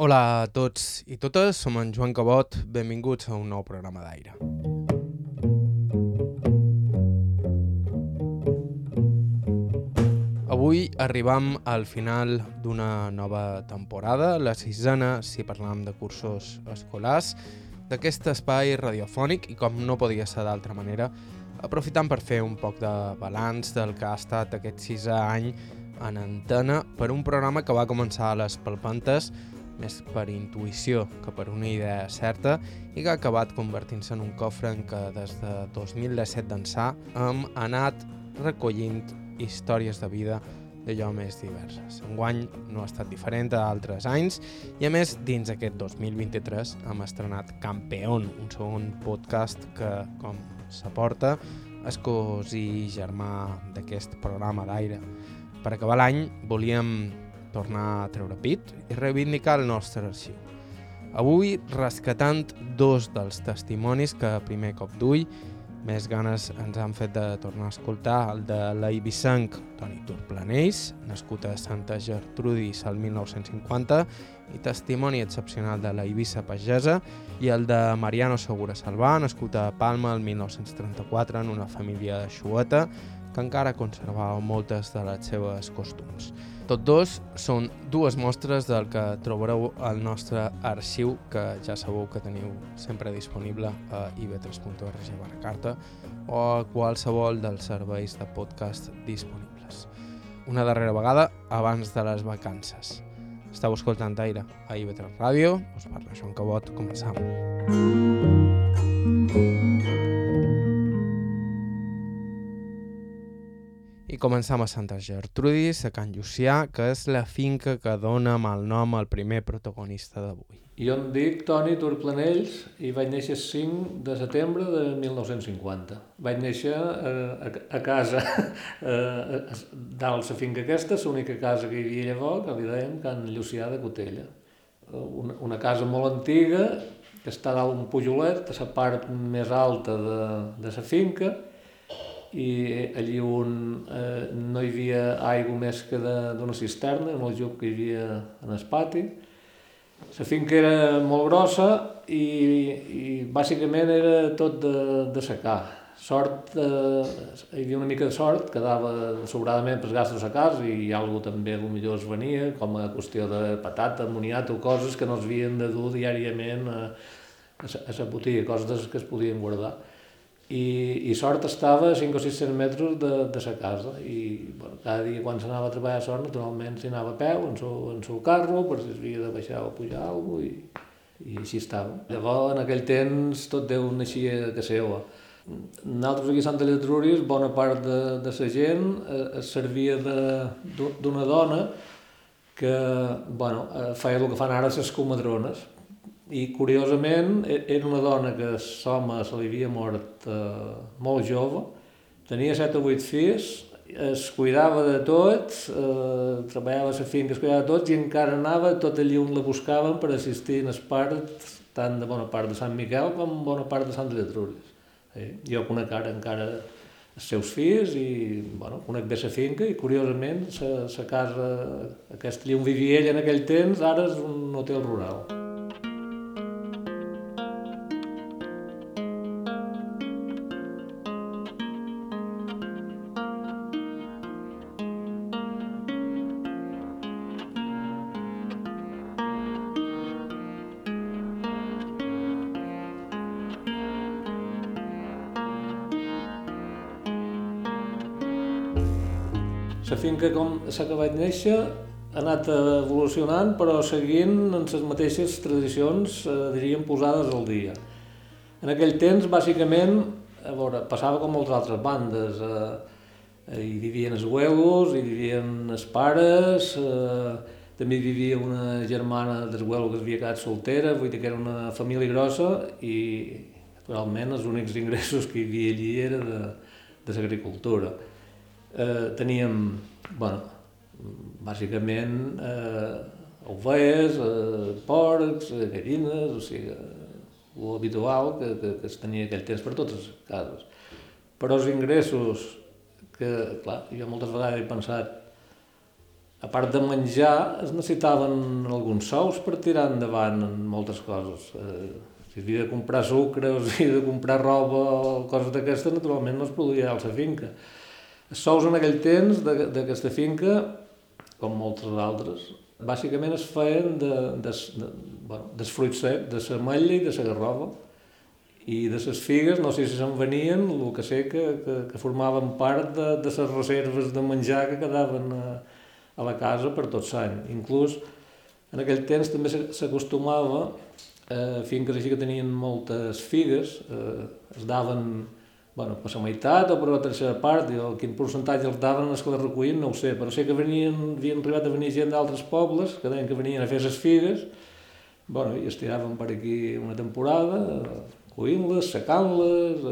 Hola a tots i totes, som en Joan Cabot, benvinguts a un nou programa d'aire. Avui arribam al final d'una nova temporada, la sisena, si parlam de cursos escolars, d'aquest espai radiofònic i com no podia ser d'altra manera, aprofitant per fer un poc de balanç del que ha estat aquest sisè any en antena per un programa que va començar a les palpantes més per intuïció que per una idea certa i que ha acabat convertint-se en un cofre en què des de 2017 d'ençà hem anat recollint històries de vida d'allò més diverses. Enguany no ha estat diferent a altres anys i a més dins aquest 2023 hem estrenat Campeón, un segon podcast que, com s'aporta, és cosí germà d'aquest programa d'aire. Per acabar l'any volíem tornar a treure pit i reivindicar el nostre arxiu. Avui rescatant dos dels testimonis que primer cop d'ull més ganes ens han fet de tornar a escoltar el de l'Eivissanc Toni Turplanells, nascut a Santa Gertrudis al 1950 i testimoni excepcional de la Eivissa pagesa, i el de Mariano Segura Salvà, nascut a Palma el 1934 en una família xueta que encara conservava moltes de les seves costums. Tots dos són dues mostres del que trobareu al nostre arxiu, que ja sabeu que teniu sempre disponible a ib3.org barra carta o a qualsevol dels serveis de podcast disponibles. Una darrera vegada abans de les vacances. Estau escoltant Aire a IB3 Ràdio, us parla Joan Cabot, començam. I començam a Santa Gertrudis, a Can Llucià, que és la finca que dona mal nom al primer protagonista d'avui. Jo em dic Toni Turplanells i vaig néixer el 5 de setembre de 1950. Vaig néixer a, a, a casa, a, dalt la finca aquesta, l'única casa que hi havia llavors, que li dèiem Can Llucià de Cotella. Una, una casa molt antiga, que està dalt un pujolet, a la part més alta de, de la finca, i allí on eh, no hi havia aigua més que d'una cisterna, el lloc que hi havia en el pati. La finca era molt grossa i, i bàsicament era tot de, de secar. Sort, eh, hi havia una mica de sort, quedava sobradament pels gastos a casa i alguna també millor es venia, com a qüestió de patata, moniat o coses que no es havien de dur diàriament a, a, a la botiga, coses que es podien guardar i, i sort estava a 5 o 600 metres de, de sa casa i bueno, cada dia quan s'anava a treballar a sort naturalment s'hi anava a peu en seu, en seu carro per si havia de baixar o pujar alguna i, i així estava. Llavors en aquell temps tot Déu naixia de seva. Nosaltres aquí a Santa Lletrúries, bona part de, de la gent eh, es servia d'una dona que bueno, eh, feia el que fan ara les comadrones, i curiosament e, era una dona que l'home se li havia mort eh, molt jove, tenia 7 o 8 fills, es cuidava de tot, eh, treballava a la finca, es cuidava de tot i encara anava tot allí on la buscaven per assistir en part, tant de bona part de Sant Miquel com bona part de Sant Lletrúries. Eh? Jo conec ara encara els seus fills i bueno, conec bé la finca i curiosament la casa, aquest on vivia ell en aquell temps, ara és un hotel rural. S'ha acabat néixer ha anat evolucionant però seguint en les mateixes tradicions, eh, diríem, posades al dia. En aquell temps, bàsicament, a veure, passava com moltes altres bandes. Eh, hi vivien els huelos, hi vivien els pares, eh, també hi vivia una germana del huelo que havia quedat soltera, vull dir que era una família grossa i, naturalment, els únics ingressos que hi havia allí era de, de l'agricultura eh, teníem, bueno, bàsicament eh, ovelles, eh, porcs, eh, gallines, o sigui, el habitual que, que, que es tenia aquell temps per totes les cases. Però els ingressos que, clar, jo moltes vegades he pensat a part de menjar, es necessitaven alguns sous per tirar endavant en moltes coses. Eh, si havia de comprar sucre o si havia de comprar roba o coses d'aquestes, naturalment no es produïa a la finca. Els sous en aquell temps d'aquesta finca, com moltes altres, bàsicament es feien de, de, de, bueno, dels fruits secs, de la malla i de la garrova. I de les figues, no sé si se'n venien, el que sé que, que, que formaven part de, de les reserves de menjar que quedaven a, a la casa per tot l'any. Inclús en aquell temps també s'acostumava, eh, finques així que tenien moltes figues, eh, es daven bueno, per la meitat o per la tercera part, el quin percentatge els daven els que les recollien no ho sé, però sé que venien, havien arribat a venir gent d'altres pobles que deien que venien a fer les figues, bueno, i estiraven per aquí una temporada, coint-les, secant-les,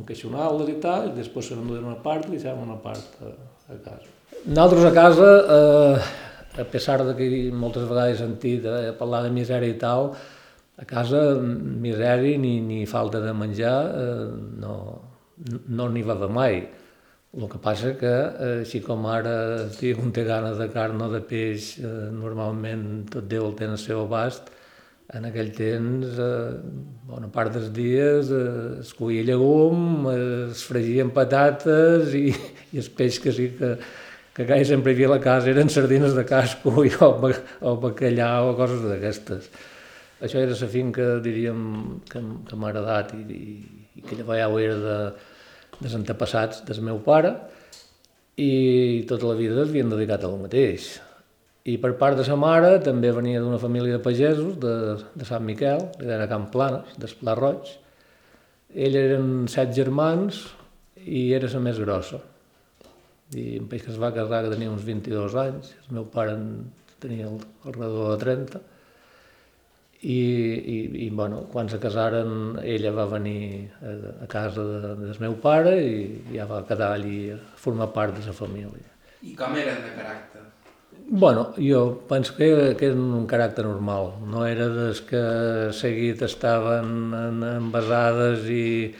encaixonant-les i tal, i després se n'enduen una part i deixaven una part a, a casa. Nosaltres a casa, eh, a pesar de que moltes vegades he sentit eh, parlar de misèria i tal, a casa misèria ni, ni falta de menjar eh, no no n'hi va mai. El que passa que, eh, així com ara si un té gana de carn o de peix, eh, normalment tot Déu el té en el seu abast, en aquell temps, eh, bona part dels dies, eh, es cuia llegum, eh, es fregien patates i, i el peix que sí que, que gairebé sempre hi havia a la casa eren sardines de casco i, o, o bacallà o coses d'aquestes. Això era la finca, diríem, que, que m'ha agradat i, i, i que llavors ja ho era de, dels antepassats del meu pare i tota la vida es havien dedicat a lo mateix. I per part de sa mare també venia d'una família de pagesos de, de Sant Miquel, era Camp Planes, d'Esplà Roig. Ell eren set germans i era la més grossa. I un peix que es va casar que tenia uns 22 anys, el meu pare tenia al, al redor de 30 i, i, i bueno, quan se casaren ella va venir a, a casa de, del meu pare i ja va quedar allí a formar part de la família. I com eren de caràcter? Bueno, jo penso que, que eren un caràcter normal, no era des que seguit estaven en, envasades i,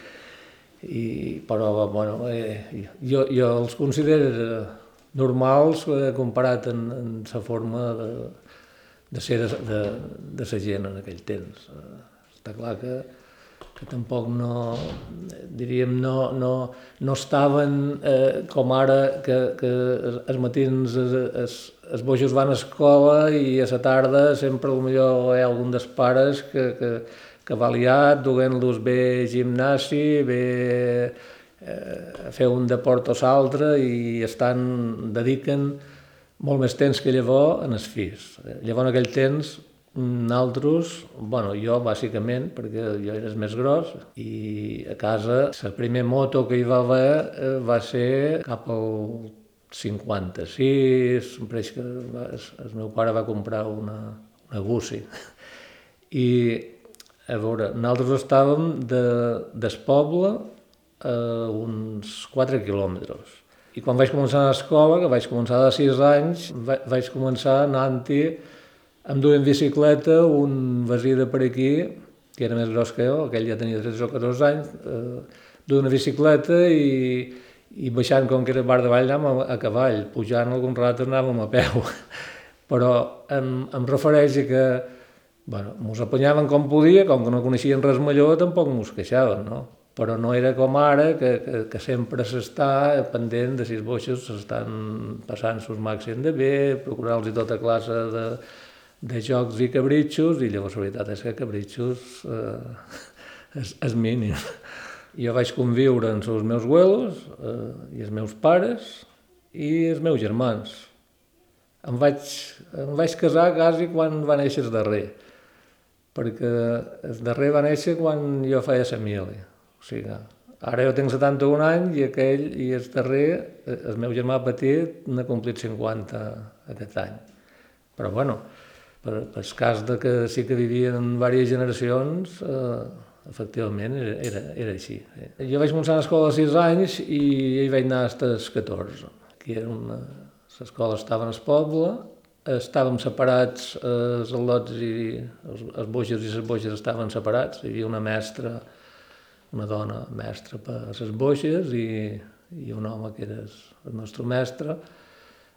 i però bueno, eh, jo, jo els considero normals eh, comparat en, en la forma de, de ser de, de, de la gent en aquell temps. Eh, està clar que, que tampoc no, diríem, no, no, no estaven eh, com ara que, que els matins es, es, els bojos van a escola i a la tarda sempre millor hi ha algun dels pares que, que, que va liat duent-los bé gimnasi, bé eh, a fer un deport o l'altre i estan, dediquen molt més temps que llavors en els fills. Llavors en aquell temps nosaltres, bueno, jo bàsicament, perquè jo era més gros, i a casa la primer moto que hi va haver eh, va ser cap al 56, pareix que el meu pare va comprar una, una Gussi. I, a veure, nosaltres estàvem de, del poble a uns 4 quilòmetres i quan vaig començar a l'escola, que vaig començar de 6 anys, vaig començar anant-hi amb duent bicicleta un vesí de per aquí, que era més gros que jo, aquell ja tenia 13 o 14 anys, eh, duent una bicicleta i, i baixant, com que era bar de vall, anàvem a, a cavall, pujant algun rato anàvem a peu. Però em, em refereix a que bueno, mos apanyàvem com podia, com que no coneixien res millor, tampoc mos queixaven, no? Però no era com ara, que, que, que sempre s'està pendent de si els boixos s'estan passant sus màxim de bé, procurar-los tota classe de, de jocs i cabritxos, i llavors la veritat és que cabritxos eh, és, és mínim. Jo vaig conviure amb els meus abuelos eh, i els meus pares i els meus germans. Em vaig, em vaig casar quasi quan va néixer el darrer, perquè el darrer va néixer quan jo feia la família o sigui, ara jo tinc 71 anys i aquell, i el darrer, eh, el meu germà petit, n'ha complit 50 aquest any. Però bueno, per, per el cas de que sí que vivien en diverses generacions, eh, efectivament era, era, era així. Eh. Jo vaig començar a l'escola a 6 anys i hi vaig anar fins als 14. Aquí era una... L'escola estava en el poble, estàvem separats, eh, els al·lots i els, els boixes i les boixes estaven separats, hi havia una mestra una dona mestra per les boixes i, i un home que era el nostre mestre.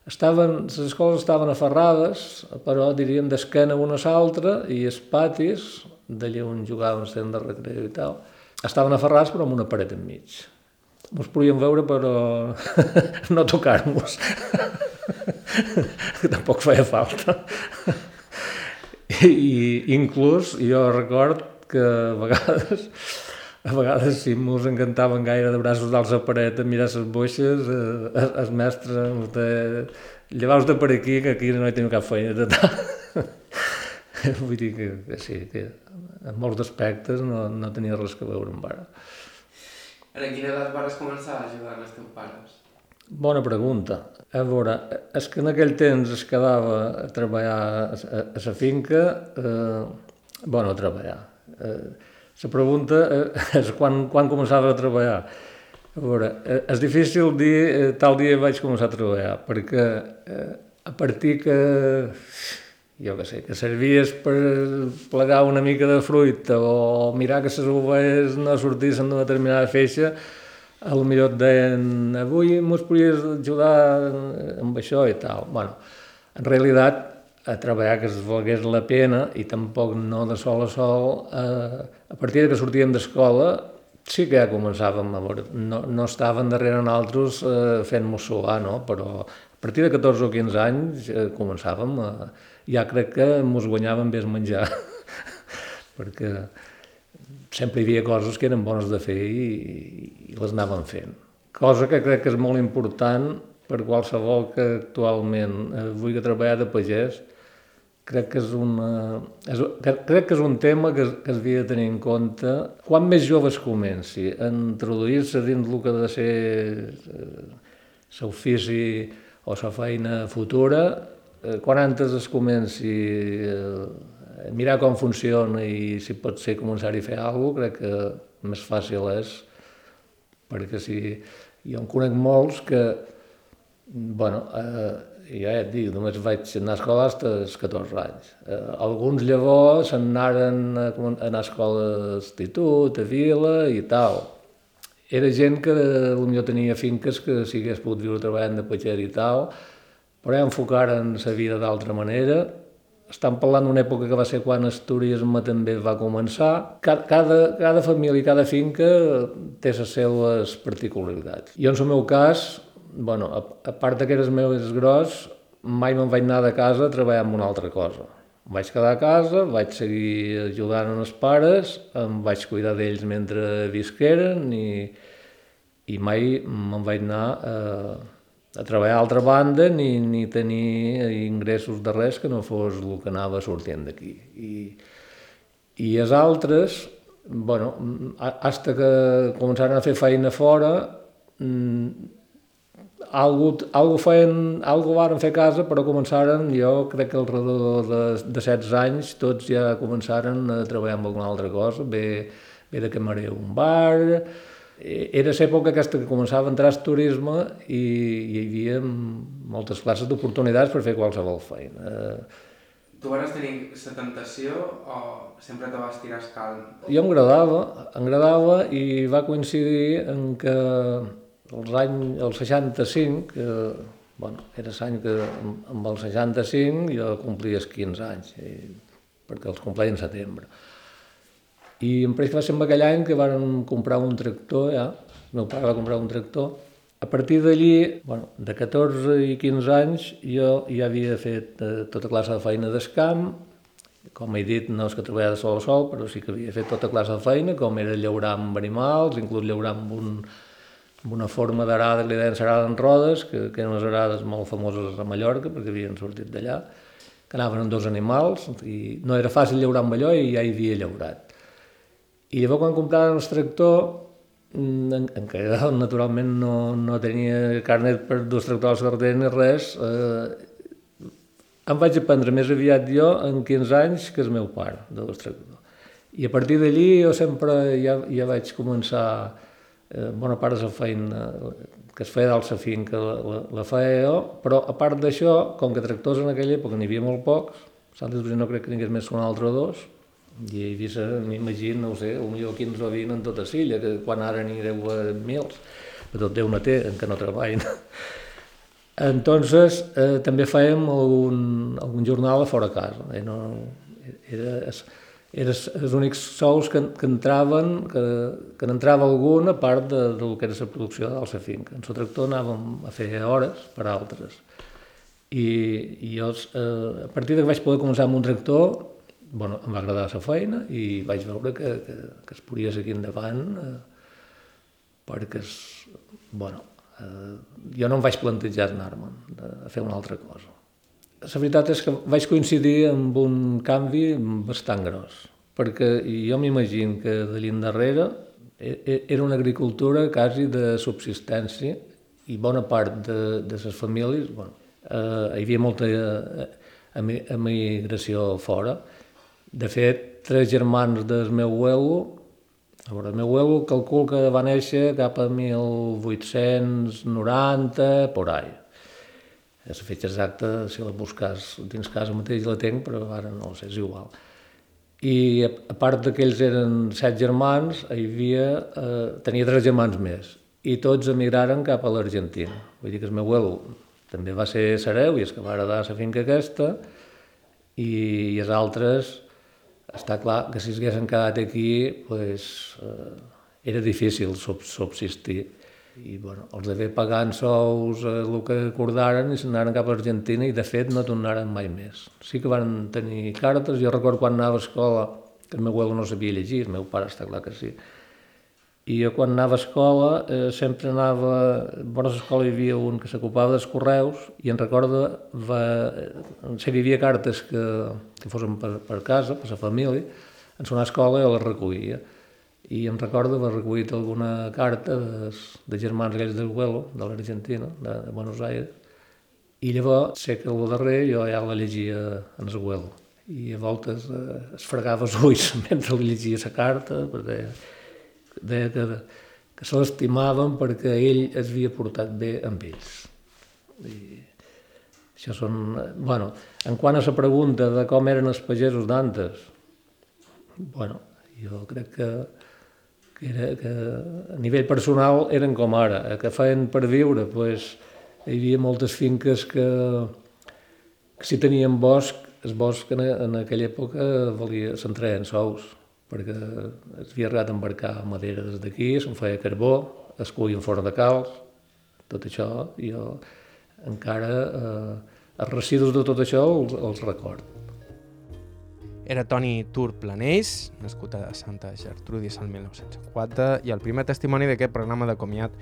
estaven, les escoles estaven aferrades, però diríem d'esquena una a l'altra i els patis, d'allà on jugaven sent de recreu i tal, estaven aferrats però amb una paret enmig. Ens podíem veure però no tocar-nos. Tampoc feia falta. I inclús jo record que a vegades a vegades si mos encantaven gaire de braços dalt a paret a mirar les boixes, eh, el mestre de llevaus de per aquí, que aquí no hi teniu cap feina de tal. Vull dir que, que sí, que en molts aspectes no, no tenia res que veure amb ara. En quina edat vas començar a ajudar els teus pares? Bona pregunta. A veure, és que en aquell temps es quedava a treballar a, a, a la finca, eh, bueno, a treballar. Eh, la pregunta eh, és quan, quan començava a treballar. A veure, eh, és difícil dir eh, tal dia vaig començar a treballar, perquè a partir que, jo què sé, que servies per plegar una mica de fruita o mirar que les ovelles no sortissin d'una determinada feixa, a lo millor et deien avui mos podries ajudar amb això i tal. bueno, en realitat a treballar que es valgués la pena i tampoc no de sol a sol. Eh, a partir de que sortíem d'escola sí que ja començàvem a veure, no, no estaven darrere nosaltres eh, fent-nos suar, no? però a partir de 14 o 15 anys eh, començàvem a... Ja crec que ens guanyàvem més menjar, perquè sempre hi havia coses que eren bones de fer i, i les anàvem fent. Cosa que crec que és molt important per qualsevol que actualment eh, vulgui treballar de pagès, crec que és, una, és, crec que és un tema que, que es havia de tenir en compte. Quan més joves comenci a introduir-se dins el que ha de ser eh, l'ofici o la feina futura, eh, quan antes es comenci eh, a mirar com funciona i si pot ser començar-hi a fer alguna cosa, crec que més fàcil és, perquè si jo en conec molts que, bueno, eh, ja et dic, només vaig anar a escola als 14 anys. Eh, alguns llavors anaren a, anar a escola d'institut, a vila i tal. Era gent que potser tenia finques que si hagués pogut viure treballant de petxer i tal, però ja enfocaren la vida d'altra manera. Estan parlant d'una època que va ser quan el turisme també va començar. Cada, cada, cada família, cada finca té les seves particularitats. Jo, en el meu cas, bueno, a, a part que eres meu és gros, mai me'n vaig anar de casa a treballar en una altra cosa. Em vaig quedar a casa, vaig seguir ajudant els pares, em vaig cuidar d'ells mentre visqueren i, i mai me'n vaig anar a, a treballar a altra banda ni, ni tenir ingressos de res que no fos el que anava sortint d'aquí. I, I els altres, bueno, hasta que començaren a fer feina fora, algo, algo, feien, algo varen fer a casa, però començaren, jo crec que al redor de, de 16 anys, tots ja començaren a treballar amb alguna altra cosa, bé, bé de camarer un bar, e, era l'època aquesta que començava a entrar al turisme i, i hi havia moltes classes d'oportunitats per fer qualsevol feina. Tu vas tenir la tentació o sempre te vas tirar escal? Jo m'agradava, agradava i va coincidir en que els anys, el 65, que, bueno, era l'any que amb el 65 jo complia els 15 anys, i, perquè els complia en setembre. I em pareix que va ser en aquell any que van comprar un tractor, ja, el meu pare va comprar un tractor, a partir d'allí, bueno, de 14 i 15 anys, jo ja havia fet eh, tota classe de feina d'escamp, com he dit, no és que treballava sol a sol, però sí que havia fet tota classe de feina, com era llaurar amb animals, inclús llaurar amb un, una forma d'arada que li deien arada en rodes, que, que eren unes arades molt famoses a Mallorca, perquè havien sortit d'allà, que anaven amb dos animals, i no era fàcil llaurar amb allò i ja hi havia llaurat. I llavors quan compraren el tractor, mm, en, en què naturalment no, no tenia carnet per dos tractors carrer ni res, eh, em vaig aprendre més aviat jo en 15 anys que el meu pare, de dos tractors. I a partir d'allí jo sempre ja, ja vaig començar eh, bona part de la feina que es feia dalt la finca la, la, la feia jo, però a part d'això, com que tractors en aquella època n'hi havia molt pocs, Sant Esbrí no crec que n'hi més que un altre o dos, i he vist, m'imagino, no sé, potser 15 o 20 en tota Silla, que quan ara n'hi deu mils, però tot Déu no té, en què no treballin. Entonces, eh, també fèiem algun, algun jornal a fora casa. Eh, no, era, era els únics sous que, que entraven, que, que n'entrava algun a part de, del que era la producció de la finca. En el tractor anàvem a fer hores per altres. I, i jo, eh, a partir de que vaig poder començar amb un tractor, bueno, em va agradar la feina i vaig veure que, que, que es podia seguir endavant eh, perquè, es, bueno, eh, jo no em vaig plantejar anar-me'n a fer una altra cosa. La veritat és que vaig coincidir amb un canvi bastant gros, perquè jo m'imagino que d'allà endarrere e, e, era una agricultura quasi de subsistència i bona part de, de les famílies, bueno, eh, hi havia molta eh, emigració fora, de fet, tres germans del meu abuelo, a veure, el meu abuelo calcul que va néixer cap a 1890, por ahí. La fetge exacta, si la busques dins casa mateix la tinc, però ara no és igual. I a part d'aquells eren set germans, hi havia, eh, tenia tres germans més, i tots emigraren cap a l'Argentina. Vull dir que el meu abuelo també va ser sereu i es que va heredar la finca aquesta, i, i els altres està clar que si es haguessin quedat aquí pues, eh, era difícil subsistir i bueno, els d'haver pagant sous eh, el que acordaren i s'anaren cap a Argentina i de fet no tornaren mai més. Sí que van tenir cartes, jo recordo quan anava a escola que el meu abuelo no sabia llegir, el meu pare està clar que sí, i jo quan anava a escola eh, sempre anava... A l'escola hi havia un que s'ocupava dels correus i en recorda, va, si hi havia cartes que, que fossin per, per casa, per la família, en una escola jo les recollia. I em recordo haver recollit alguna carta de, de germans aquells del Huelo, de l'Argentina, de, de Buenos Aires, i llavors sé que el darrer jo ja la llegia en el Huelo. I a voltes eh, es fregava els ulls mentre llegia la carta, perquè deia que, que se l'estimaven perquè ell es havia portat bé amb ells. I això són... Bueno, en quant a la pregunta de com eren els pagesos d'antes, bueno, jo crec que, que, era, que a nivell personal eren com ara, que feien per viure, pues, hi havia moltes finques que, que si tenien bosc, el bosc en, en aquella època valia, s'entreien sous, perquè es havia arribat a embarcar madera des d'aquí, se'n feia carbó, es cuien fora de calç, tot això, jo encara eh, els residus de tot això els, els record. Era Toni Tur Planells, nascut a Santa Gertrudis el 1904, i el primer testimoni d'aquest programa de comiat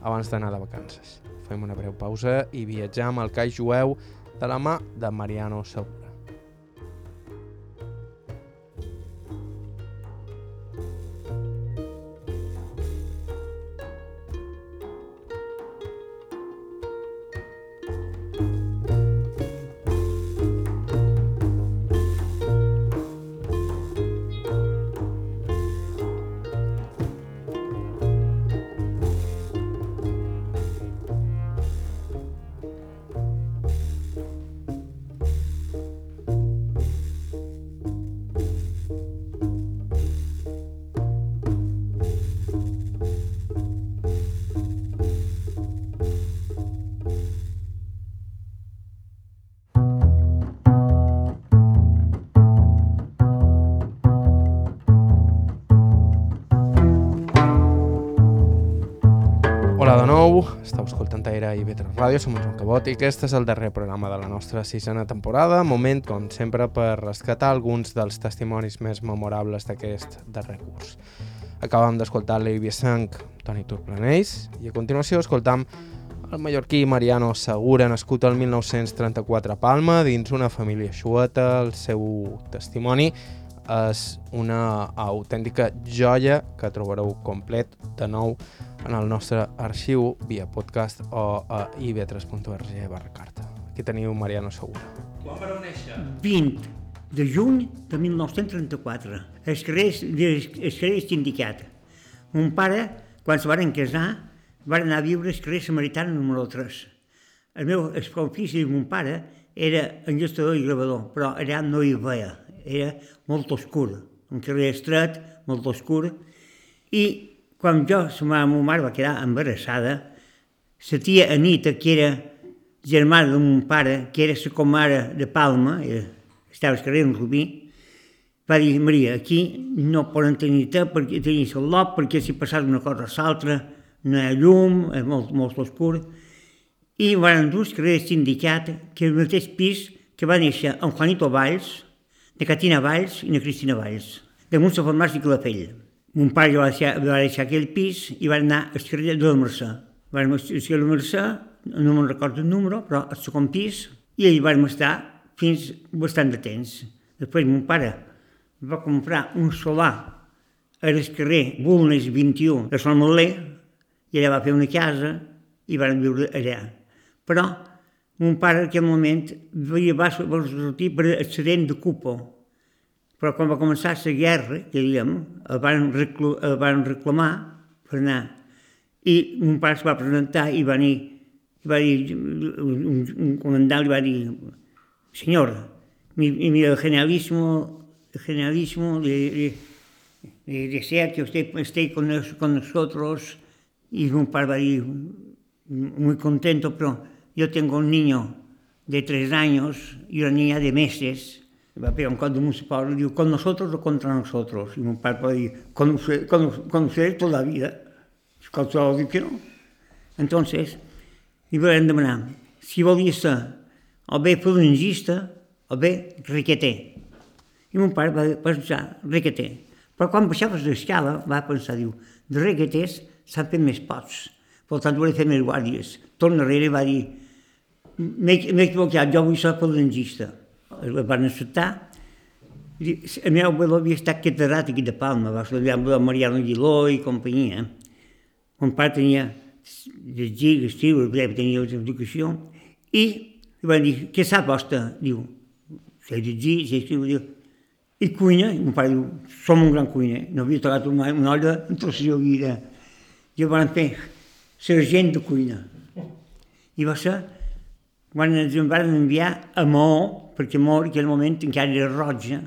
abans d'anar de vacances. Fem una breu pausa i viatjam al cai jueu de la mà de Mariano Segura. Estau escoltant Aire i Vetre Ràdio, som Joan Cabot i aquest és el darrer programa de la nostra sisena temporada, moment, com sempre, per rescatar alguns dels testimonis més memorables d'aquest darrer curs. Acabam d'escoltar l'Eivia Sang, Toni Turplanells, i a continuació escoltam el mallorquí Mariano Segura, nascut el 1934 a Palma, dins una família xueta, el seu testimoni és una autèntica joia que trobareu complet de nou en el nostre arxiu via podcast o a ib3.org barra carta. Aquí teniu Mariano Segura. Quan vareu néixer? 20 de juny de 1934, el carrer, el carrer Sindicat. Mon pare, quan se van casar, va anar a viure al carrer Samaritana número 3. El meu ofici de mon pare era enllestador i gravador, però allà no hi veia, era molt oscur, un carrer estret, molt oscur, i quan jo, la meva mare va quedar embarassada, la tia Anita, que era germà de mon pare, que era la comare de Palma, era, estava al carrer en Rubí, va dir, Maria, aquí no poden tenir te perquè tenir el lot, perquè si passava una cosa a l'altra, no hi ha llum, és molt, molt oscur. I van dur el carrer sindicat, que és el mateix pis que va néixer en Juanito Valls, de Catina Valls i de Cristina Valls, damunt la farmàcia Calafell. Mon pare va deixar, va deixar aquell pis i va anar al carrer de la Mercè. Va anar al carrer de la Mercè, no me'n recordo el número, però al segon pis, i allà vam estar fins bastant de temps. Després mon pare va comprar un solar al carrer Bulnes 21 de Sant Molé, i allà va fer una casa i van viure allà. Però mon pare en aquell moment va sortir per accident de cupo, però quan va començar la guerra, que el van, el van reclamar per anar. I mon pare es va presentar i va dir, va dir un, un comandant li va dir, senyor, mi, mi el generalismo, el generalismo le desea que usted esté con, con nosotros. Y mon pare va dir, muy contento, pero yo tengo un niño de tres años y una niña de meses va a pegar un código municipal y digo, ¿con nosotros o contra nosotros? Y mi padre puede decir, con usted, con, con usted toda la vida. Todo diu que no. Entonces, li vam demanar si volia ser o bé falangista o bé riqueter. I mon pare va pensar riqueter. Però quan baixaves l'escala va pensar, diu, de riqueters s'han fet més pots. Per tant, volia fer més guàrdies. Torna darrere i va dir, m'he equivocat, jo vull ser falangista el van acceptar. El meu abuelo havia estat catedràtic de Palma, va estudiar amb Mariano Giló i companyia. Mon pare tenia llegir, escriure, tenia educació, i li van dir, què sap vostè? Diu, sé llegir, sé escriure, diu, i cuina, i mon pare diu, som un gran cuiner, no havia tocat una, una olla en tota la vida. Jo van fer sergent de cuina. I va ser quan ens en van enviar a Maó, perquè Maó en aquell moment encara era roja,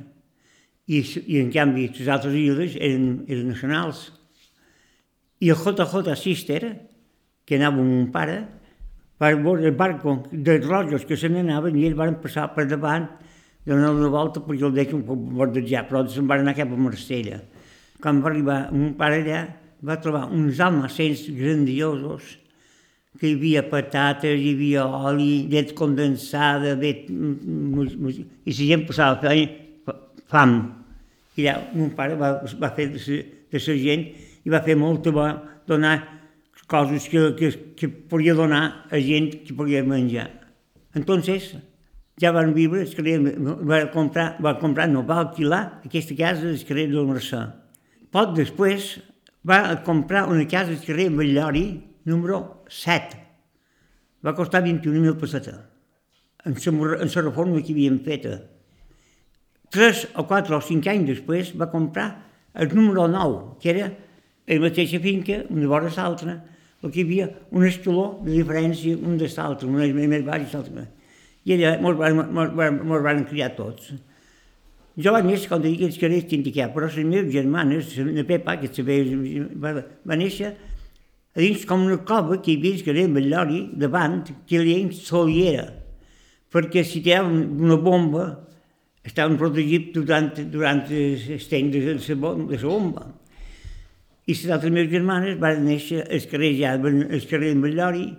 i, i en canvi les altres illes eren, eren nacionals. I el JJ Sister, que anava amb un pare, va veure el barco de rojos que se n'anaven i ells van passar per davant, donar una volta perquè el deixen bordejar, però se'n van anar cap a Marsella. Quan va arribar un pare allà, va trobar uns almacens grandiosos, que hi havia patates, hi havia oli, llet condensada, llet... i la gent passava fam. I allà mon pare va, va fer de, de la gent i va fer molt bo donar coses que, que, que podia donar a gent que podia menjar. Entonces, ja van viure, es carrer, va comprar, va comprar, no, va alquilar aquesta casa del carrer del Mercè. Poc després va comprar una casa al carrer Bellori, número 7. Va costar 21.000 pessetes. En la, en la reforma que havíem feta. Tres o quatre o cinc anys després va comprar el número 9, que era la mateixa finca, una vora l'altra, el que hi havia un estaló de diferència un de l'altre, un és més baix i l'altre. I allà mos van, mos, van, mos van criar tots. Jo vaig néixer, com dic, els carrers Tintiquà, però les meves germanes, la Pepa, que va, va néixer dins com una cova que hi havia que era Bellori davant, que li soliera, perquè si tiraven una bomba estaven protegits durant, durant el temps de la, de bomba. I les altres meves germanes van néixer al carrer ja, al carrer de Bellori,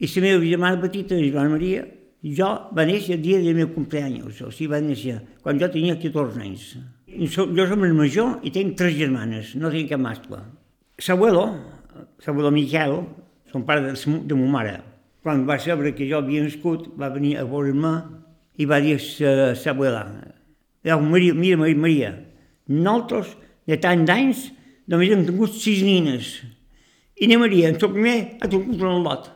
i la meva germana petita, la Joana Maria, jo va néixer el dia del meu cumpleaños, o sigui, va néixer quan jo tenia 14 anys. Jo som el major i tinc tres germanes, no tinc cap mascle. L'abuelo, l'abuelo Miquel, son pare de, de ma mare, quan va saber que jo havia nascut, va venir a veure-me i va dir a l'abuela, Maria, mira, Maria, Maria, nosaltres, de tant d'anys, només hem tingut sis nines. I na Maria, en el primer, ha tingut un lot.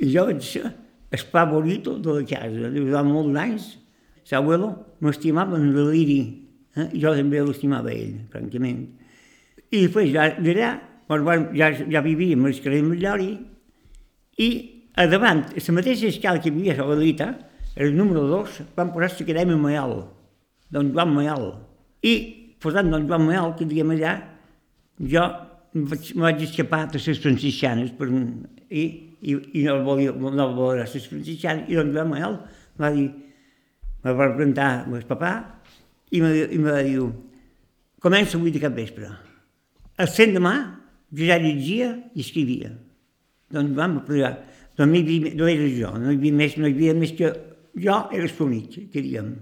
I jo vaig ser el favorito de la casa. Durant molts anys, l'abuelo m'estimava en deliri. Eh? Jo també l'estimava ell, francament. I després, ja, d'allà, ja, ja vivíem al carrer Millori i a davant, a la mateixa escala que hi a la Galita, el número 2, van posar l'acadèmia Mayol, don Joan Mayol. I posant don Joan Mayol, que diguem allà, jo me vaig escapar de les franciscanes per, i i, i no volia, no el volia desfranciscar, i doncs Manuel va dir, me va presentar el papà i me, i me va dir, comença avui de cap vespre. El cent demà già leggia e scrivia. Doncs vam posar, doncs mi, no era jo, no hi havia més, no hi havia més que jo era els únics que diguem.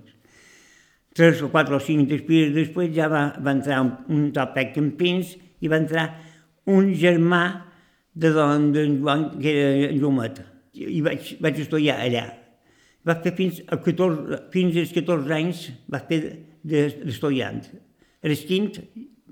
Tres o quatre o cinc després, després ja va, va entrar un, un tal Pec pins i va entrar un germà de don, de Joan, que era Llumet. I vaig, vaig estudiar allà. Va fer fins, a 14, fins als 14 anys, va fer d'estudiant. De, de a les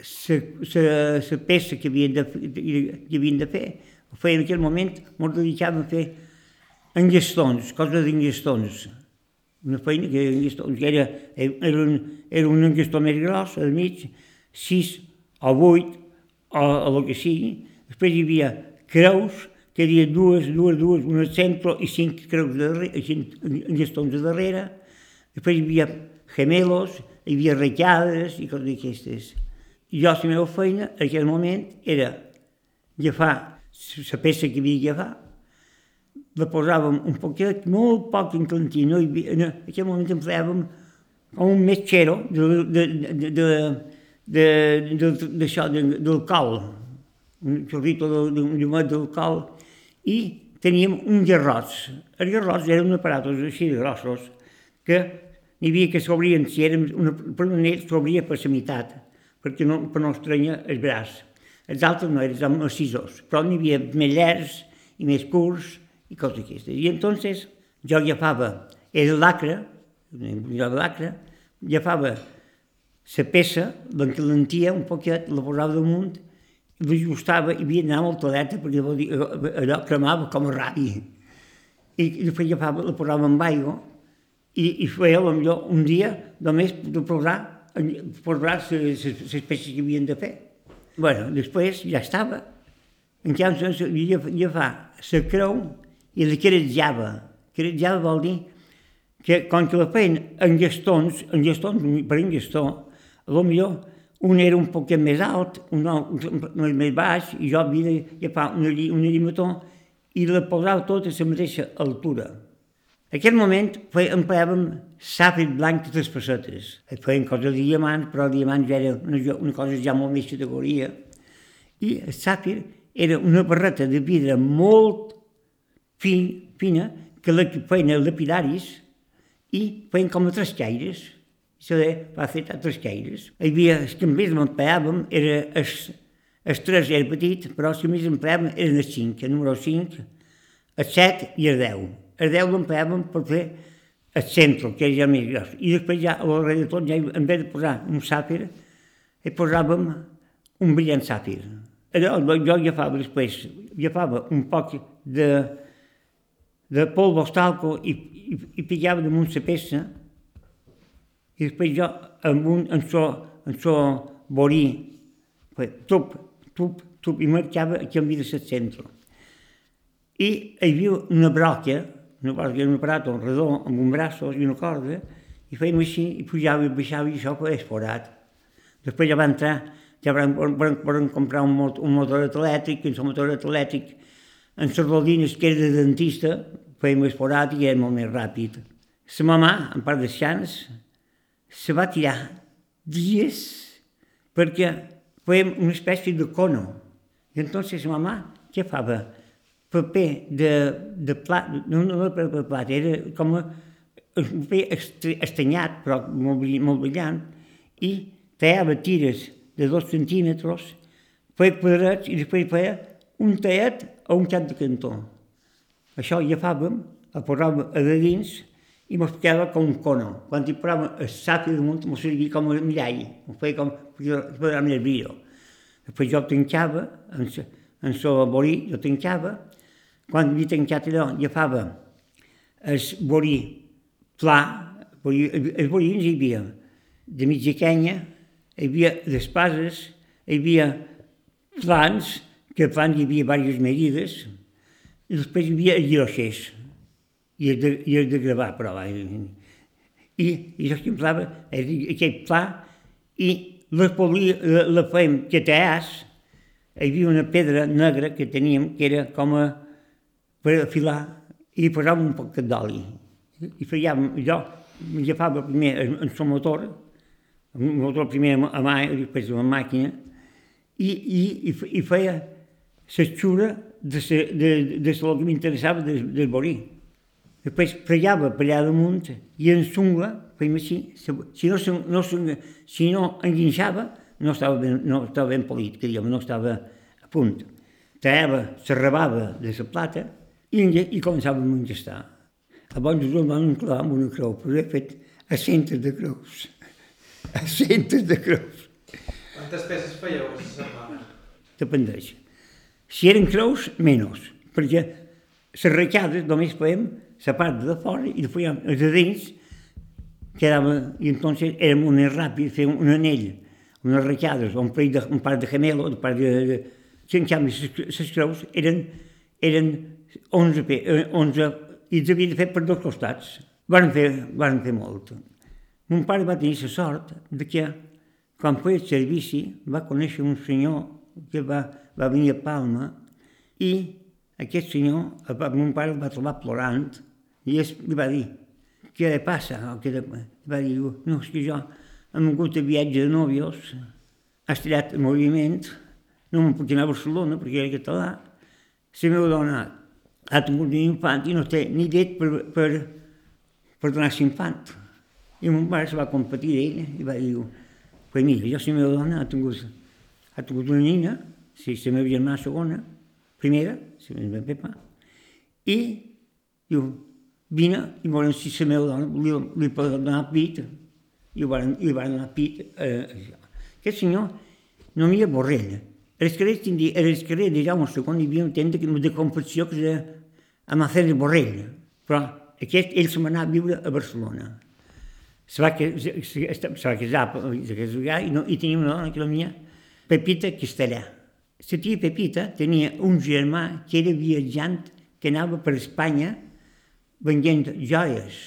la peça que havien de, que havien de fer, ho feien en aquell moment, ens dedicàvem a fer engestons, coses d'engestons. Una feina que que era, era, un, era un engestó més gros, al mig, sis o vuit, o, o el que sigui. Després hi havia creus, que hi havia dues, dues, dues, una al centre i cinc creus de darrere, cinc engestons de darrere. Després hi havia gemelos, hi havia retllades i coses d'aquestes. I jo, la meva feina, en aquell moment, era agafar la peça que havia d'agafar, la posàvem un poquet, molt poc en cantí, no en aquell moment empleàvem com un metxero de, de, de, de, de, de, d'això, de, d'alcohol, un xorrito d'un llumet d'alcohol, i teníem un garròs. Els garrots eren aparatos així de grossos, que n'hi havia que s'obrien, si eren una, per un s'obria per la meitat, perquè no, per no estrenya el braç. Els altres no, eren massissos, però n'hi havia més llargs i més curts, i coses d'aquestes. I entonces jo agafava el lacre, el lacre, agafava la peça, l'encalentia un poquet, la posava damunt, l'ajustava i havia d'anar molt todeta perquè dir, allò cremava com a ràbia. I, i després agafava, la posava amb aigua i, i feia millor un dia només de posar, posar les peces que havien de fer. bueno, després ja estava. En canvi, agafar la creu i la querejava. Querejava vol dir que com que la feien en gestons, en gestons per en gestó, potser un era un poc més alt, un, un més baix, i jo havia d'agafar una, una llimató i la posava tot a la mateixa altura. En aquest moment empleàvem sàfir blanc de les pessetes. Feien coses de diamant, però el diamant ja era una, una cosa ja molt més categoria. I el sàfir era una barreta de vidre molt fi, fina que la feien els lapidaris i feien com a trascaires. Això de, va fer a trascaires. Hi havia, els que més m'empleàvem era els, els tres era petit, però els que més empleàvem eren els cinc, el número 5, el 7 i el 10. El 10 l'empleàvem per fer el centre, que era més gros. I després ja, a l'hora de tot, ja, en vez de posar un sàfir, hi posàvem un brillant sàfir. Allò, jo agafava després, agafava un poc de, de polvo talco i, i, i pillava damunt la peça i després jo amb un, en so, en so borí, tup, tup, tup, i marxava a canvi de set centre. I hi havia una broca, una broca, un aparat, un redó, amb un braç i una corda, i fèiem així, i pujava i baixava, i això feia esporat. Després ja va entrar, ja van, van, van comprar un, motor, un motor i el motor elèctric en les que era de dentista, feia més forat i era molt més ràpid. La mamà, en part de xans, se va tirar dies perquè fèiem una espècie de cono. I entonces la mamà què fava? Paper de, de plat, no, no era paper de plat, era com un paper estanyat, però molt, molt brillant, i tallava tires de dos centímetres, feia quadrats i després feia un tallet a un cap de cantó. Això agafàvem, el posàvem a de dins i mos quedava com un cono. Quan hi posàvem el sapi damunt, mos servia com un mirall, mos feia com el vidre. Després jo tancava, en, en so borí, jo tancava, quan havia tancat allò, agafava el borí pla, els borins hi havia de mitja quenya, hi havia d'espases, hi havia plans, que plans hi havia diverses medides, i després hi havia lliroxers, i el de, i de gravar, però va. I, i jo estimplava aquest pla i la, la, la fèiem que teàs, hi havia una pedra negra que teníem que era com a per afilar i posàvem un poc d'oli. I fèiem, jo m'agafava primer el, el motor, el motor primer a mà després a la màquina, i, i, i, i feia l'esxura de, de, de, de lo que m'interessava del, del borí. Després pregava per allà damunt i en sungla, fèiem així, si no, no, si no enguinxava, no estava ben, no estava ben polit, que diguem, no estava a punt. Traava, s'arrabava de la plata i, i començava a mangestar. Abans us van clavar amb una creu, però he fet a centres de creus. A centres de creus. Quantes peces fèieu a la setmana? Dependeix. Si eren creus, menys, perquè les ratxades només fèiem la part de fora i després els de dins quedava, i entonces érem un ràpid, fer un anell, unes ratxades, un parell de, un par de gemelo, un par de... de en canvi, les creus eren, eren 11, 11 i els havia de fer per dos costats. Van fer, van fer molt. Mon pare va tenir la sort de que, quan feia servici, va conèixer un senyor que va, va venir a Palma i aquest senyor, mon pare el va trobar plorant i es, li va dir, què li passa? Què li... va dir, no, és que jo hem hagut de viatge de nòvios, ha estirat el moviment, no me'n puc anar a Barcelona perquè era català, la meva dona ha tingut un infant i no té ni llet per, per, per donar l'infant. I mon pare se va competir d'ell i va dir, pues mira, jo la meva dona ha tingut, ha tingut una nina, si la meva germana segona, primera, si la meva Pepa, i diu, vine i veurem si la meva dona li, li pot donar pit, i van, li van donar pit. Eh, aquest senyor no havia borrell. Els carrers, els carrers de Jaume II hi havia una tenda de confecció que era a Macer Borrell, però aquest, ell se m'anava a viure a Barcelona. Se va, se, va casar, se casar i, no, i tenia una dona que la mia, Pepita Castellà. La tia Pepita tenia un germà que era viatjant, que anava per Espanya venent joies.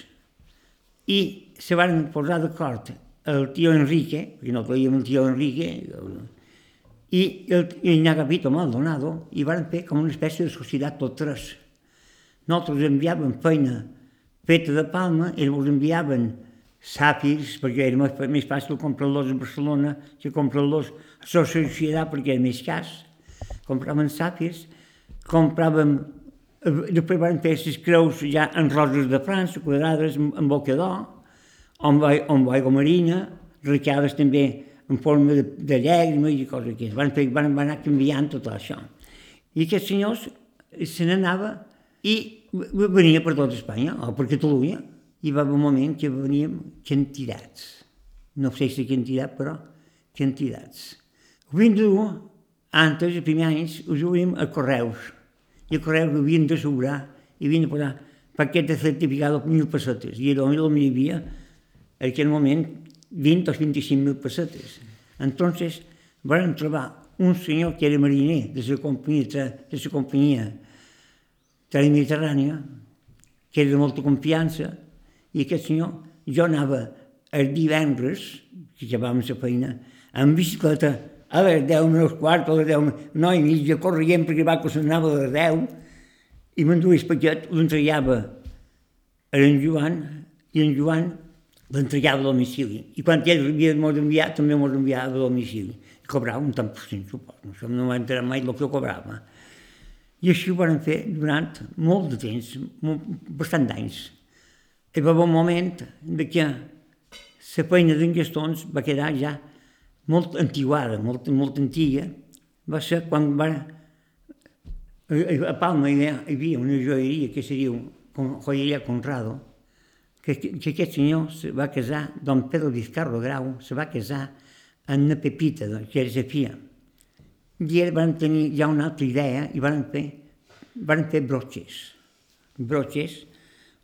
I se van posar d'acord el tio Enrique, perquè no veiem el tio Enrique, i el, el Nyagapito Maldonado, i van fer com una espècie de societat tot tres nosaltres enviàvem feina feta de Palma, ells enviaven sàfirs, perquè era més, més fàcil comprar-los a Barcelona que comprar-los a la societat perquè era més cas. Compràvem sàfirs, compràvem... Després van fer les creus ja en roses de França, quadrades, en boca d'or, amb, amb aigua marina, recades també en forma de, de llàgrima i coses d'aquestes. Van, fer, van, van anar canviant tot això. I aquests senyors se n'anava i venia per tot Espanya, o per Catalunya, i va haver un moment que veníem quantitats. No sé si quantitat, però quantitats. Dur, antes, els primers anys, ho duíem a correus. I a correus havien de sobrar i havien de posar paquet de certificat de mil pessetes. I era on hi havia, en aquell moment, 20 o 25 mil pessetes. Entonces, vam trobar un senyor que era mariner de la companyia, de la companyia Mediterrània, que era de molta confiança, i aquest senyor, jo anava els divendres, que acabàvem la feina, en bicicleta, a les 10 menys quart, a les 10, 9 i mitja, corrient, perquè va que a les 10, i m'enduia el paquet, l'entregava a en Joan, i en Joan l'entregava a domicili. I quan ell havia de enviar, també m'ho enviava a domicili. I cobrava un tant per cent, suposo. No m'ha mai el que cobrava. I així ho van fer durant molt de temps, bastant d'anys. Hi va haver un moment de que la feina d'en Gastons va quedar ja molt antiguada, molt, molt antiga. Va ser quan va... A Palma hi havia una joieria que se diu Joyeria Conrado, que, que aquest senyor se va casar, don Pedro Vizcarro Grau, se va casar amb una Pepita, que era la filla i ells van tenir ja una altra idea i van fer van fer brotxes. Brotxes,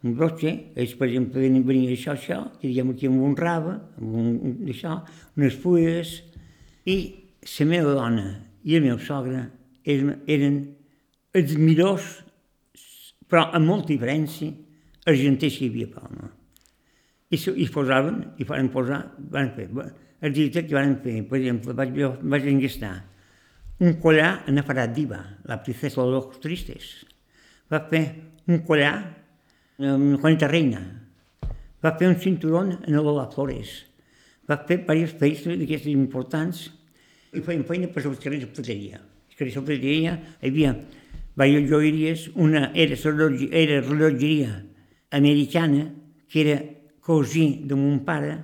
un brotxe, és, per exemple, venia, venia això, això, diguem aquí amb un rave, amb un, això, unes fulles, i la meva dona i el meu sogre eren, eren els millors, però amb molta diferència, argenters que hi havia a Palma. I, i posaven, i van posar, van fer, els dies que van fer, per exemple, vaig, vaig engastar un collar en Afarat Diva, la princesa de los tristes. Va fer un collar amb Juanita Reina. Va fer un cinturón en Lola Flores. Va fer diverses feines d'aquestes importants i feien feina per als carrers de plateria. Els carrers de plateria hi havia diverses joieries, una era, era rellotgeria americana, que era cosí de mon pare,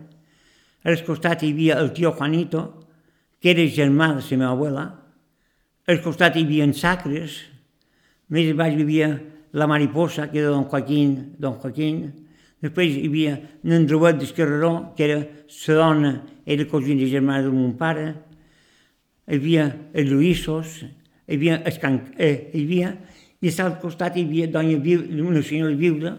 al costat hi havia el tio Juanito, que era germà de la meva abuela, al costat hi havia sacres, més baix hi havia la mariposa, que era don Joaquín, don Joaquín, després hi havia l'Andreuet d'Escarreró, que era la dona, era cosina de germà de mon pare, hi havia els Luïssos, hi havia, el can, eh, hi havia, i al costat hi havia dona, una senyora viuda,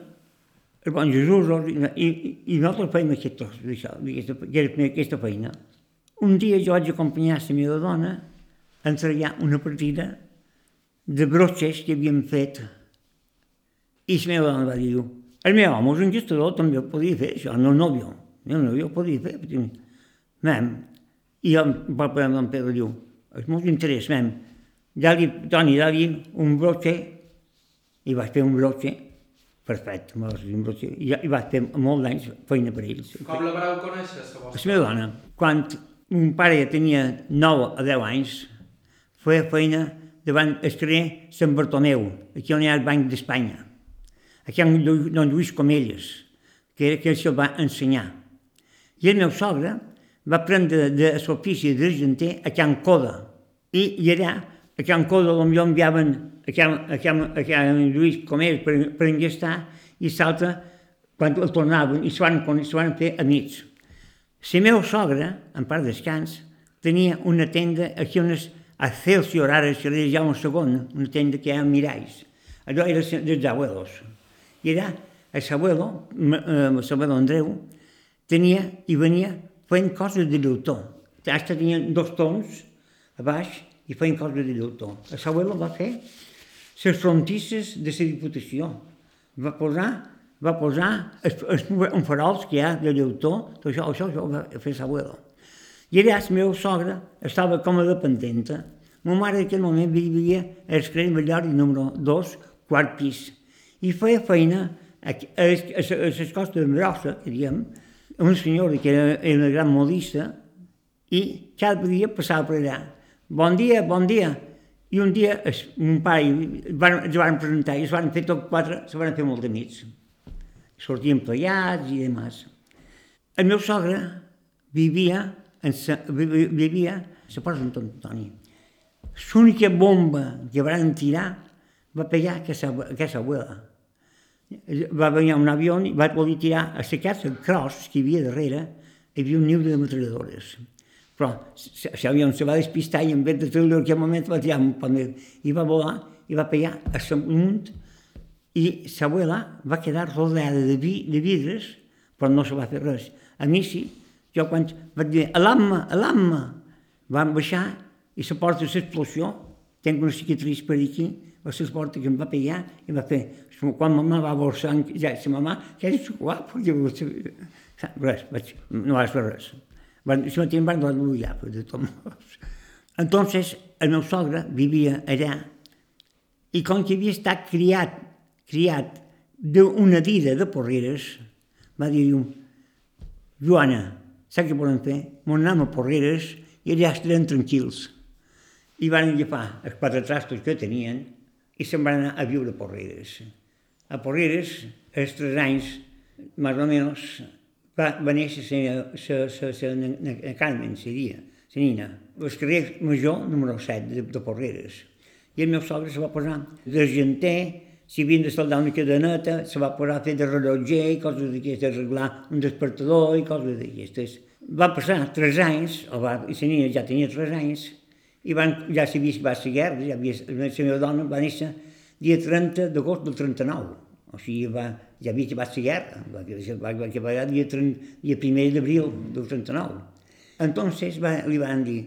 el bon Jesús, i, i nosaltres fèiem aquesta, aquesta, aquesta feina. Un dia jo vaig acompanyar la meva dona a entregar una partida de brotxes que havíem fet. I la meva dona va dir, el meu home és un gestador, també ho podia fer, això, no el nòvio. El nòvio ho podia fer. Mem, i jo, va per en Pedro diu, és molt interès, mem, ja-li, Toni, ja-li un brotxe, i vaig fer un brotxe, perfecte, un brotxe, i, i vaig fer molt d'anys feina per ells. Com la vareu conèixer, la vostra? La meva dona, quan mon pare ja tenia 9 a 10 anys, feia feina davant el carrer Sant Bartomeu, aquí on hi ha el Banc d'Espanya, aquí on don Lluís Comelles, que era que se'l va ensenyar. I el meu sogre va prendre de l'ofici d'argenter a Can Coda, i, i allà, a Can Coda, potser enviaven a Can, a Can, a Can Lluís Comelles per, per engestar, i l'altre, quan el tornaven, i s'ho van, van fer amics. La meva sogra, en part descans, tenia una tenda aquí on és a Celsior, ara se li Jaume II, una tenda que hi ha Miralls. Allò era dels abuelos. I era el abuelo, el abuelo Andreu, tenia i venia fent coses de llautó. Hasta tenien dos tons a baix i feien coses de llautó. El abuelo va fer les frontisses de la Diputació. Va posar, va posar els, els, farols que hi ha de llautó, tot això, això, això ho va fer l'abuelo. I allà la meva sogra estava com a dependenta. Ma mare en aquell moment vivia al carrer Mallori número 2, quart pis, i feia feina a, les costes de Brossa, que diem, una senyora que era, era una gran modista, i cada dia passava per allà. Bon dia, bon dia. I un dia es, mon pare van, ens van presentar i es van fer tot quatre, se van fer molt d'amics. Sortien plegats i demás. El meu sogre vivia, vivia la Porta Sant Antoni. L'única bomba que van tirar va pegar aquesta, aquesta abuela. Va venir un avió i va voler tirar a la casa cross que hi havia darrere, hi havia un niu de metralladores. Però l'avió se va despistar i en vez de treure en aquell moment va tirar un pamer i va volar i va pegar a l'amunt i l'abuela va quedar rodeada de, vi, de vidres però no se va fer res. A mi sí, jo quan vaig dir alamma, alamma, van baixar i la porta de l'explosió, tinc una cicatriz per aquí, va ser la porta que em va pegar i va fer, quan mamà va borsar, ja, la mamà, que és guapo, res, vaig, no vas fer res. Si me van a la pues, de todos modos. Entonces, el meu sogre vivia allà i com que havia estat criat, criat d'una dida de Porreres, va dir Joana, saps què podem fer? M'ho anem a Porreres i allà estarem tranquils. I van agafar els quatre trastos que tenien i se'n van anar a viure a Porreres. A Porreres, els tres anys, més o menys, va, va néixer la Carmen, se dia, la nina, el carrer Major, número 7, de, de Porreres. I el meu sogre se va posar d'argenter, si havien de soldar una cadeneta, se va posar a fer de rellotger i coses d'aquestes, arreglar un despertador i coses d'aquestes. Va passar tres anys, o va, i la nina ja tenia tres anys, i van, ja s'havia va la guerra, ja havia, la meva dona va néixer dia 30 d'agost del 39. O sigui, va, ja havia acabat la guerra, va, va, va acabar dia, 30, dia 1 d'abril del 39. Entonces va, li van dir,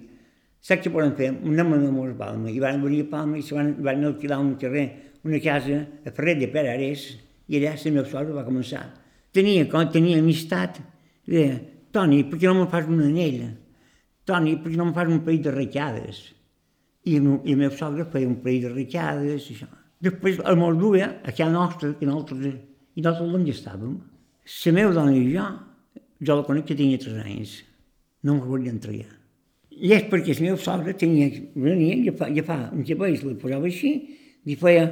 saps què podem fer? Anem a a Palma. I van venir a Palma i se van, van alquilar un carrer, una casa a Ferrer de Perares, i allà la meva sogra va començar. Tenia, tenia amistat, deia, Toni, per què no me fas una anella? Toni, per què no me fas un parell de ratllades? I, i el meu sogre feia un parell de ratllades, i això. Després el meu duia, a casa nostra, que nosaltres, i nosaltres on estàvem. La meva dona i jo, jo la conec que tenia tres anys, no em volia entregar. I és perquè el meu sogre tenia, venia, ja fa, ja fa un cabells, li posava així, i feia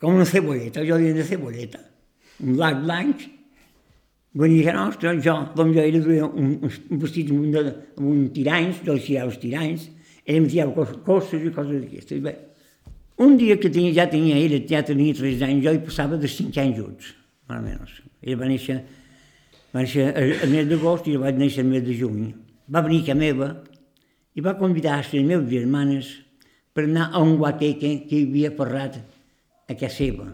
com una cebolleta, jo diria una cebolleta, un blanc blanc, venia nostra, jo, com jo era, un, un vestit amb un, amb un tiranys, jo els tirava els tiranys, ell em tirava coses i coses d'aquestes. Un dia que tenia, ja tenia, ell ja tenia 3 anys, jo hi passava de 5 anys junts, més o menys. Ell va néixer, va néixer el mes d'agost i vaig néixer el mes de juny. Va venir a meva i va convidar les meves germanes per anar a un guateque que hi havia parlat a casa seva.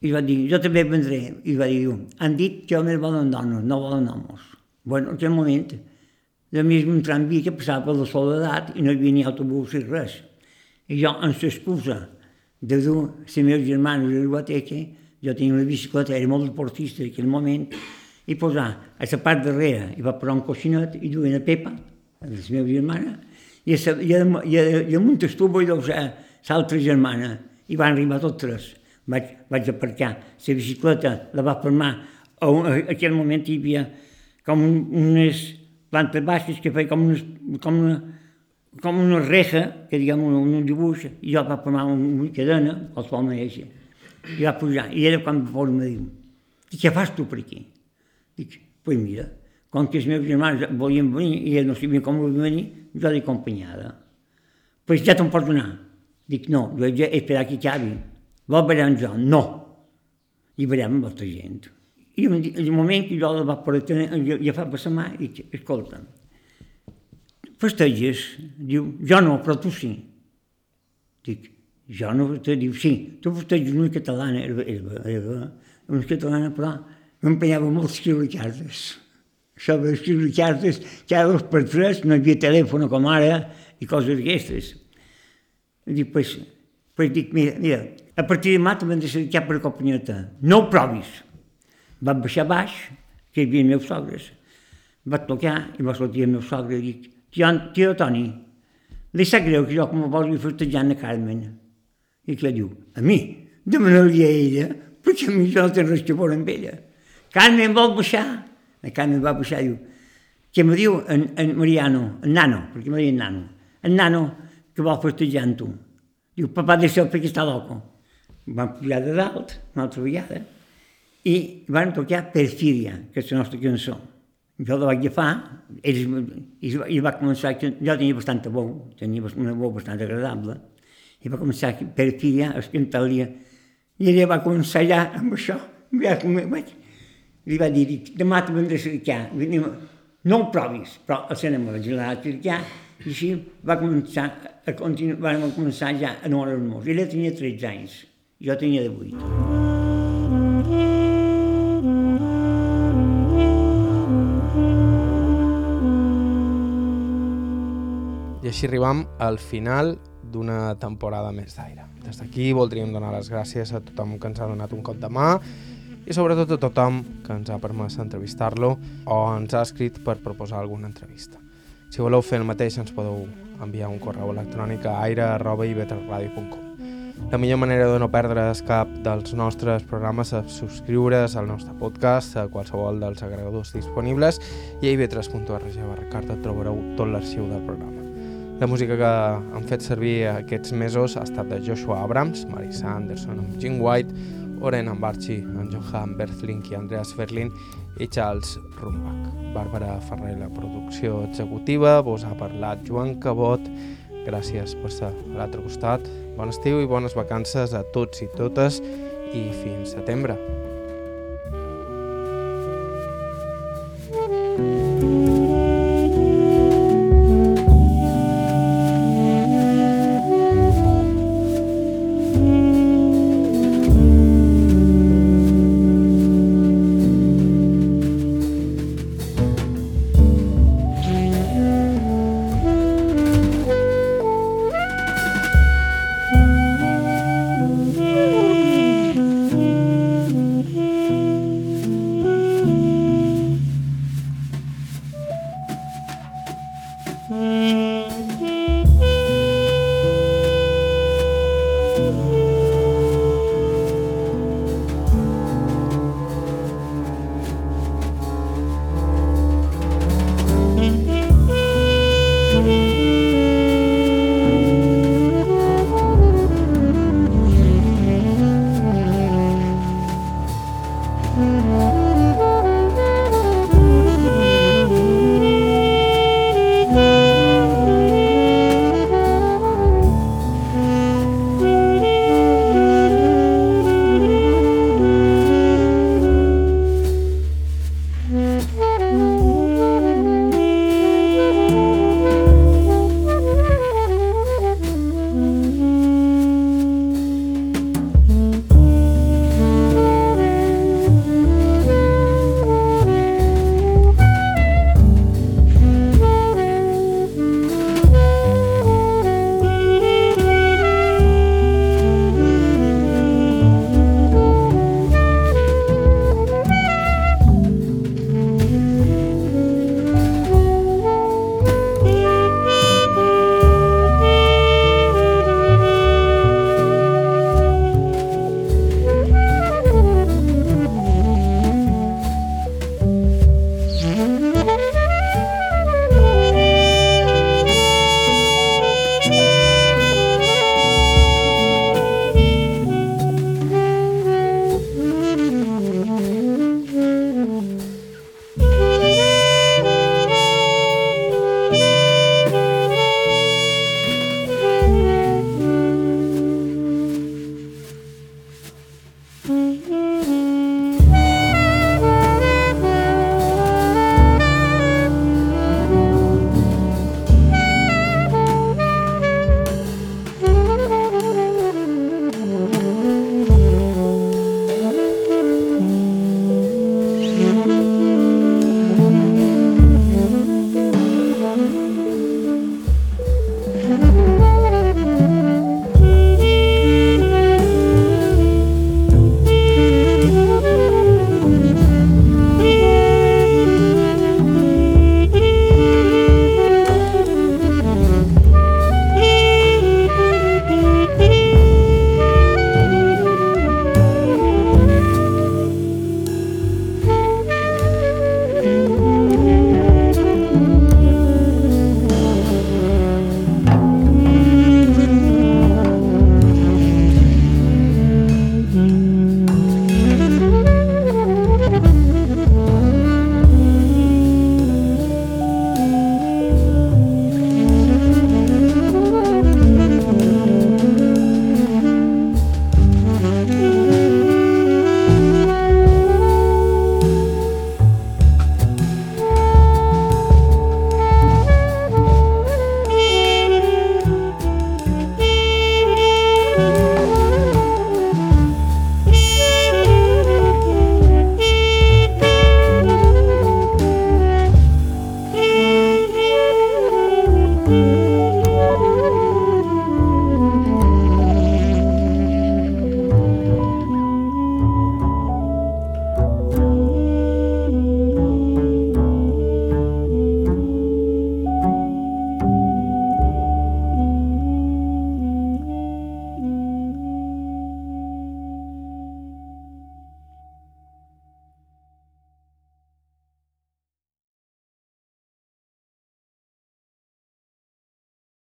I va dir, jo també vendré. I va dir, han dit que només volen dones, no volen homes. Bueno, en aquell moment, de més un tramvia que passava per la soledat i no hi havia ni autobús ni res. I jo, amb l'excusa de dur les meves germanes a la jo tenia una bicicleta, era molt deportista en aquell moment, i posar a la part darrere, i va posar un coixinet i duia una pepa, a les meves germanes, i, a, i, a, i, a, i amunt estuvo vull doncs, l'altra germana, i van arribar tots tres. Vaig, vaig aparcar la bicicleta, la va formar, a, aquell moment hi havia com unes plantes baixes que feia com, unes, com una, com una reja, que diguem un, un dibuix, i jo va formar una cadena, qualsevol manera, i va pujar. I era quan va me diu, què fas tu per aquí? Dic, pues mira, com que els meus germans volien venir i ells no sabien com volien venir, jo l'he acompanyada. Pues ja te'n pots anar. Dic, no, jo he d'esperar que acabi. Vol veure jo? No. I veurem amb altra gent. I en el moment que jo la va jo, jo fa la mà i dic, escolta, festeges? Diu, jo no, però tu sí. Dic, jo no, te diu, sí, tu festeges una catalana, era, era, era una catalana, però m'empenyava molt escriure cartes. Això d'escriure cartes, cada dos per tres, no hi havia telèfon com ara, i coses d'aquestes. Dic, pues, pues dic, mira, mira, a partir de demà t'hem de dedicar per companyeta. No ho provis. Vam baixar baix, que hi havia meus sogres. Va tocar i va sortir el meu sogre i dic, tio, tio Toni, li sap greu que jo com a vols festejar a Carmen. I què diu? A mi? Demanaria a ella, perquè a mi jo no tinc res que veure amb ella. Carmen vol baixar? La Carmen va baixar i diu, que me diu en, en Mariano, en Nano, perquè me diu Nano, en Nano que vol festejar amb tu. Diu, papà, deixa'l perquè està loco. Vam pujar de dalt, una altra vegada, i van tocar Perfidia, que és la nostra cançó. Jo la vaig agafar, ells, i, i va començar, jo tenia bastanta veu, tenia una veu bastant agradable, i va començar per filia a cantar-li, i ella va començar ja amb això, ja, vaig, li va dir, demà te vendré a cercar, no ho provis, però el cinema vaig anar a cercar, i així va començar a vam començar ja a no enamorar-nos. Ella tenia 13 anys, jo tenia de 8. I així arribam al final d'una temporada més d'aire. Des d'aquí voldríem donar les gràcies a tothom que ens ha donat un cop de mà i sobretot a tothom que ens ha permès entrevistar-lo o ens ha escrit per proposar alguna entrevista. Si voleu fer el mateix ens podeu enviar un correu electrònic a aire.ivetresradio.com La millor manera de no perdre's cap dels nostres programes és subscriure's al nostre podcast a qualsevol dels agregadors disponibles i a ivetres.org barra carta trobareu tot l'arxiu del programa. La música que han fet servir aquests mesos ha estat de Joshua Abrams, Marisa Anderson amb Jim White, Oren Ambarchi, en Johan Berthlink i Andreas Ferlin i Charles Rumbach. Bàrbara Ferrer, la producció executiva, vos ha parlat Joan Cabot, gràcies per ser a l'altre costat. Bon estiu i bones vacances a tots i totes i fins setembre.